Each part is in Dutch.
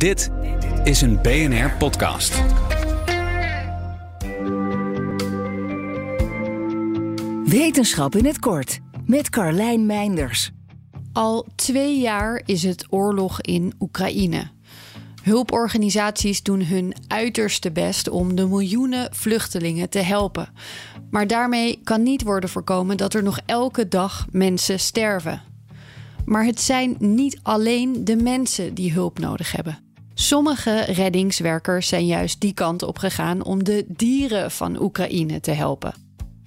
Dit is een BNR podcast. Wetenschap in het kort met Carlijn Meinders. Al twee jaar is het oorlog in Oekraïne. Hulporganisaties doen hun uiterste best om de miljoenen vluchtelingen te helpen. Maar daarmee kan niet worden voorkomen dat er nog elke dag mensen sterven. Maar het zijn niet alleen de mensen die hulp nodig hebben. Sommige reddingswerkers zijn juist die kant op gegaan om de dieren van Oekraïne te helpen.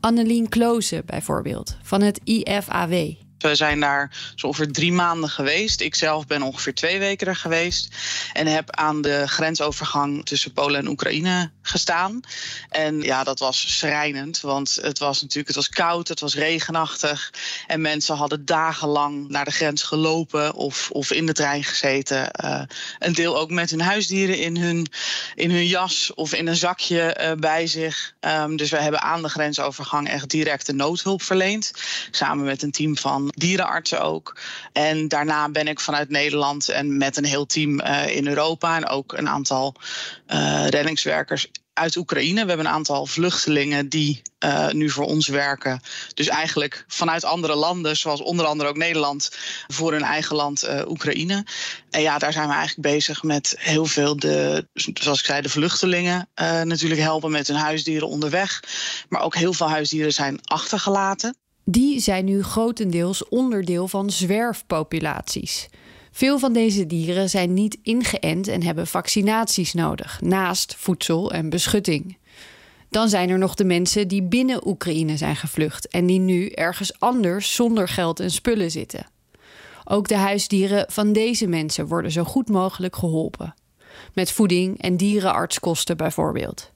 Annelien Kloze bijvoorbeeld, van het IFAW. We zijn daar zo ongeveer drie maanden geweest. Ik zelf ben ongeveer twee weken er geweest. En heb aan de grensovergang tussen Polen en Oekraïne gestaan. En ja, dat was schrijnend. Want het was natuurlijk het was koud, het was regenachtig. En mensen hadden dagenlang naar de grens gelopen of, of in de trein gezeten. Uh, een deel ook met hun huisdieren in hun, in hun jas of in een zakje uh, bij zich. Um, dus we hebben aan de grensovergang echt direct de noodhulp verleend. Samen met een team van dierenartsen ook. En daarna ben ik vanuit Nederland en met een heel team uh, in Europa en ook een aantal uh, reddingswerkers uit Oekraïne. We hebben een aantal vluchtelingen die uh, nu voor ons werken. Dus eigenlijk vanuit andere landen, zoals onder andere ook Nederland, voor hun eigen land Oekraïne. En ja, daar zijn we eigenlijk bezig met heel veel de, zoals ik zei, de vluchtelingen natuurlijk helpen met hun huisdieren onderweg. Maar ook heel veel huisdieren zijn achtergelaten. Die zijn nu grotendeels onderdeel van zwerfpopulaties. Veel van deze dieren zijn niet ingeënt en hebben vaccinaties nodig, naast voedsel en beschutting. Dan zijn er nog de mensen die binnen Oekraïne zijn gevlucht en die nu ergens anders zonder geld en spullen zitten. Ook de huisdieren van deze mensen worden zo goed mogelijk geholpen. Met voeding en dierenartskosten bijvoorbeeld.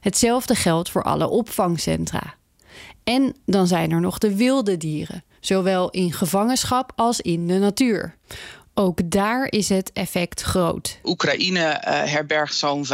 Hetzelfde geldt voor alle opvangcentra. En dan zijn er nog de wilde dieren, zowel in gevangenschap als in de natuur. Ook daar is het effect groot. Oekraïne uh, herbergt zo'n 35%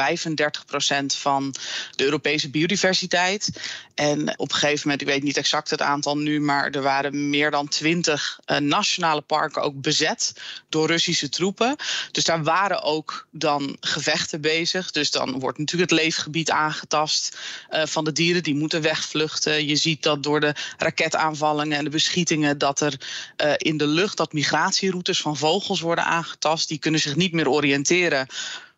van de Europese biodiversiteit. En op een gegeven moment, ik weet niet exact het aantal nu, maar er waren meer dan 20 uh, nationale parken ook bezet door Russische troepen. Dus daar waren ook dan gevechten bezig. Dus dan wordt natuurlijk het leefgebied aangetast uh, van de dieren. Die moeten wegvluchten. Je ziet dat door de raketaanvallingen en de beschietingen dat er in de lucht dat migratieroutes van vogels worden aangetast. Die kunnen zich niet meer oriënteren,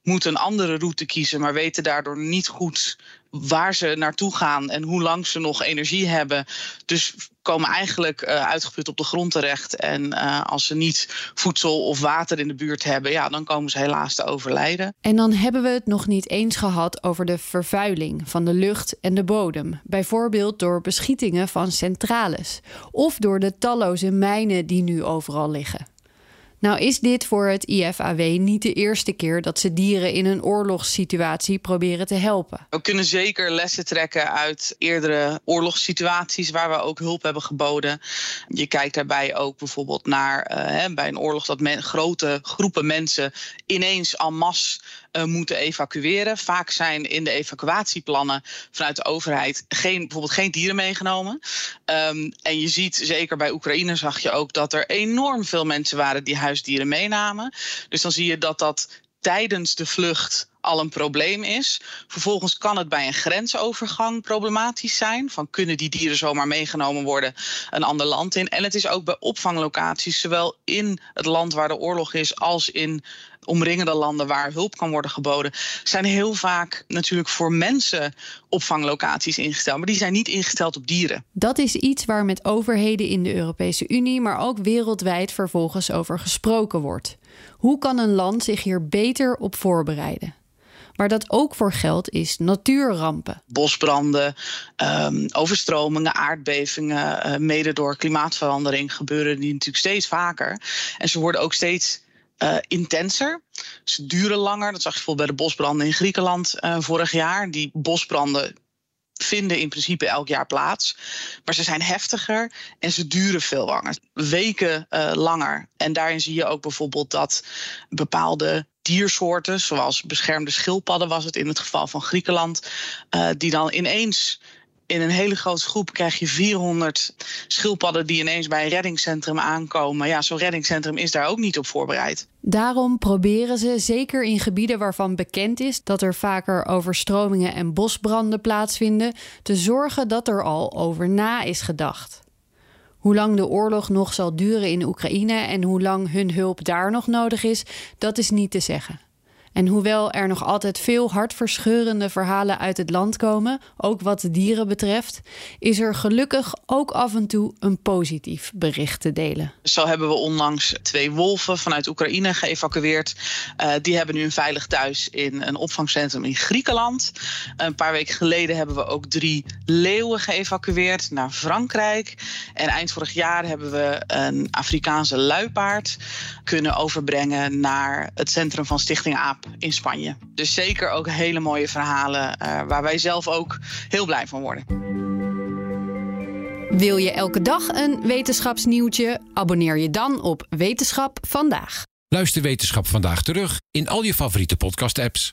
moeten een andere route kiezen, maar weten daardoor niet goed waar ze naartoe gaan en hoe lang ze nog energie hebben. Dus komen eigenlijk uh, uitgeput op de grond terecht. En uh, als ze niet voedsel of water in de buurt hebben, ja, dan komen ze helaas te overlijden. En dan hebben we het nog niet eens gehad over de vervuiling van de lucht en de bodem. Bijvoorbeeld door beschietingen van centrales of door de talloze mijnen die nu overal liggen. Nou is dit voor het IFAW niet de eerste keer dat ze dieren in een oorlogssituatie proberen te helpen. We kunnen zeker lessen trekken uit eerdere oorlogssituaties waar we ook hulp hebben geboden. Je kijkt daarbij ook bijvoorbeeld naar uh, bij een oorlog dat men, grote groepen mensen ineens en masse uh, moeten evacueren. Vaak zijn in de evacuatieplannen vanuit de overheid geen, bijvoorbeeld geen dieren meegenomen. Um, en je ziet, zeker bij Oekraïne zag je ook dat er enorm veel mensen waren die huisdieren meenamen. Dus dan zie je dat dat tijdens de vlucht al een probleem is. Vervolgens kan het bij een grensovergang problematisch zijn. Van kunnen die dieren zomaar meegenomen worden een ander land in? En het is ook bij opvanglocaties, zowel in het land waar de oorlog is als in omringende landen waar hulp kan worden geboden, zijn heel vaak natuurlijk voor mensen opvanglocaties ingesteld. Maar die zijn niet ingesteld op dieren. Dat is iets waar met overheden in de Europese Unie, maar ook wereldwijd vervolgens over gesproken wordt. Hoe kan een land zich hier beter op voorbereiden? Waar dat ook voor geldt is natuurrampen. Bosbranden, um, overstromingen, aardbevingen, uh, mede door klimaatverandering gebeuren die natuurlijk steeds vaker. En ze worden ook steeds uh, intenser. Ze duren langer. Dat zag je bijvoorbeeld bij de bosbranden in Griekenland uh, vorig jaar. Die bosbranden vinden in principe elk jaar plaats. Maar ze zijn heftiger en ze duren veel langer. Weken uh, langer. En daarin zie je ook bijvoorbeeld dat bepaalde diersoorten, zoals beschermde schildpadden was het in het geval van Griekenland, die dan ineens in een hele grote groep krijg je 400 schildpadden die ineens bij een reddingscentrum aankomen. Ja, zo'n reddingscentrum is daar ook niet op voorbereid. Daarom proberen ze, zeker in gebieden waarvan bekend is dat er vaker overstromingen en bosbranden plaatsvinden, te zorgen dat er al over na is gedacht. Hoe lang de oorlog nog zal duren in Oekraïne en hoe lang hun hulp daar nog nodig is, dat is niet te zeggen. En hoewel er nog altijd veel hartverscheurende verhalen uit het land komen, ook wat dieren betreft, is er gelukkig ook af en toe een positief bericht te delen. Zo hebben we onlangs twee wolven vanuit Oekraïne geëvacueerd. Uh, die hebben nu een veilig thuis in een opvangcentrum in Griekenland. Een paar weken geleden hebben we ook drie leeuwen geëvacueerd naar Frankrijk. En eind vorig jaar hebben we een Afrikaanse luipaard kunnen overbrengen naar het centrum van Stichting AAP in Spanje. Dus zeker ook hele mooie verhalen uh, waar wij zelf ook heel blij van worden. Wil je elke dag een wetenschapsnieuwtje? Abonneer je dan op Wetenschap vandaag. Luister Wetenschap vandaag terug in al je favoriete podcast-apps.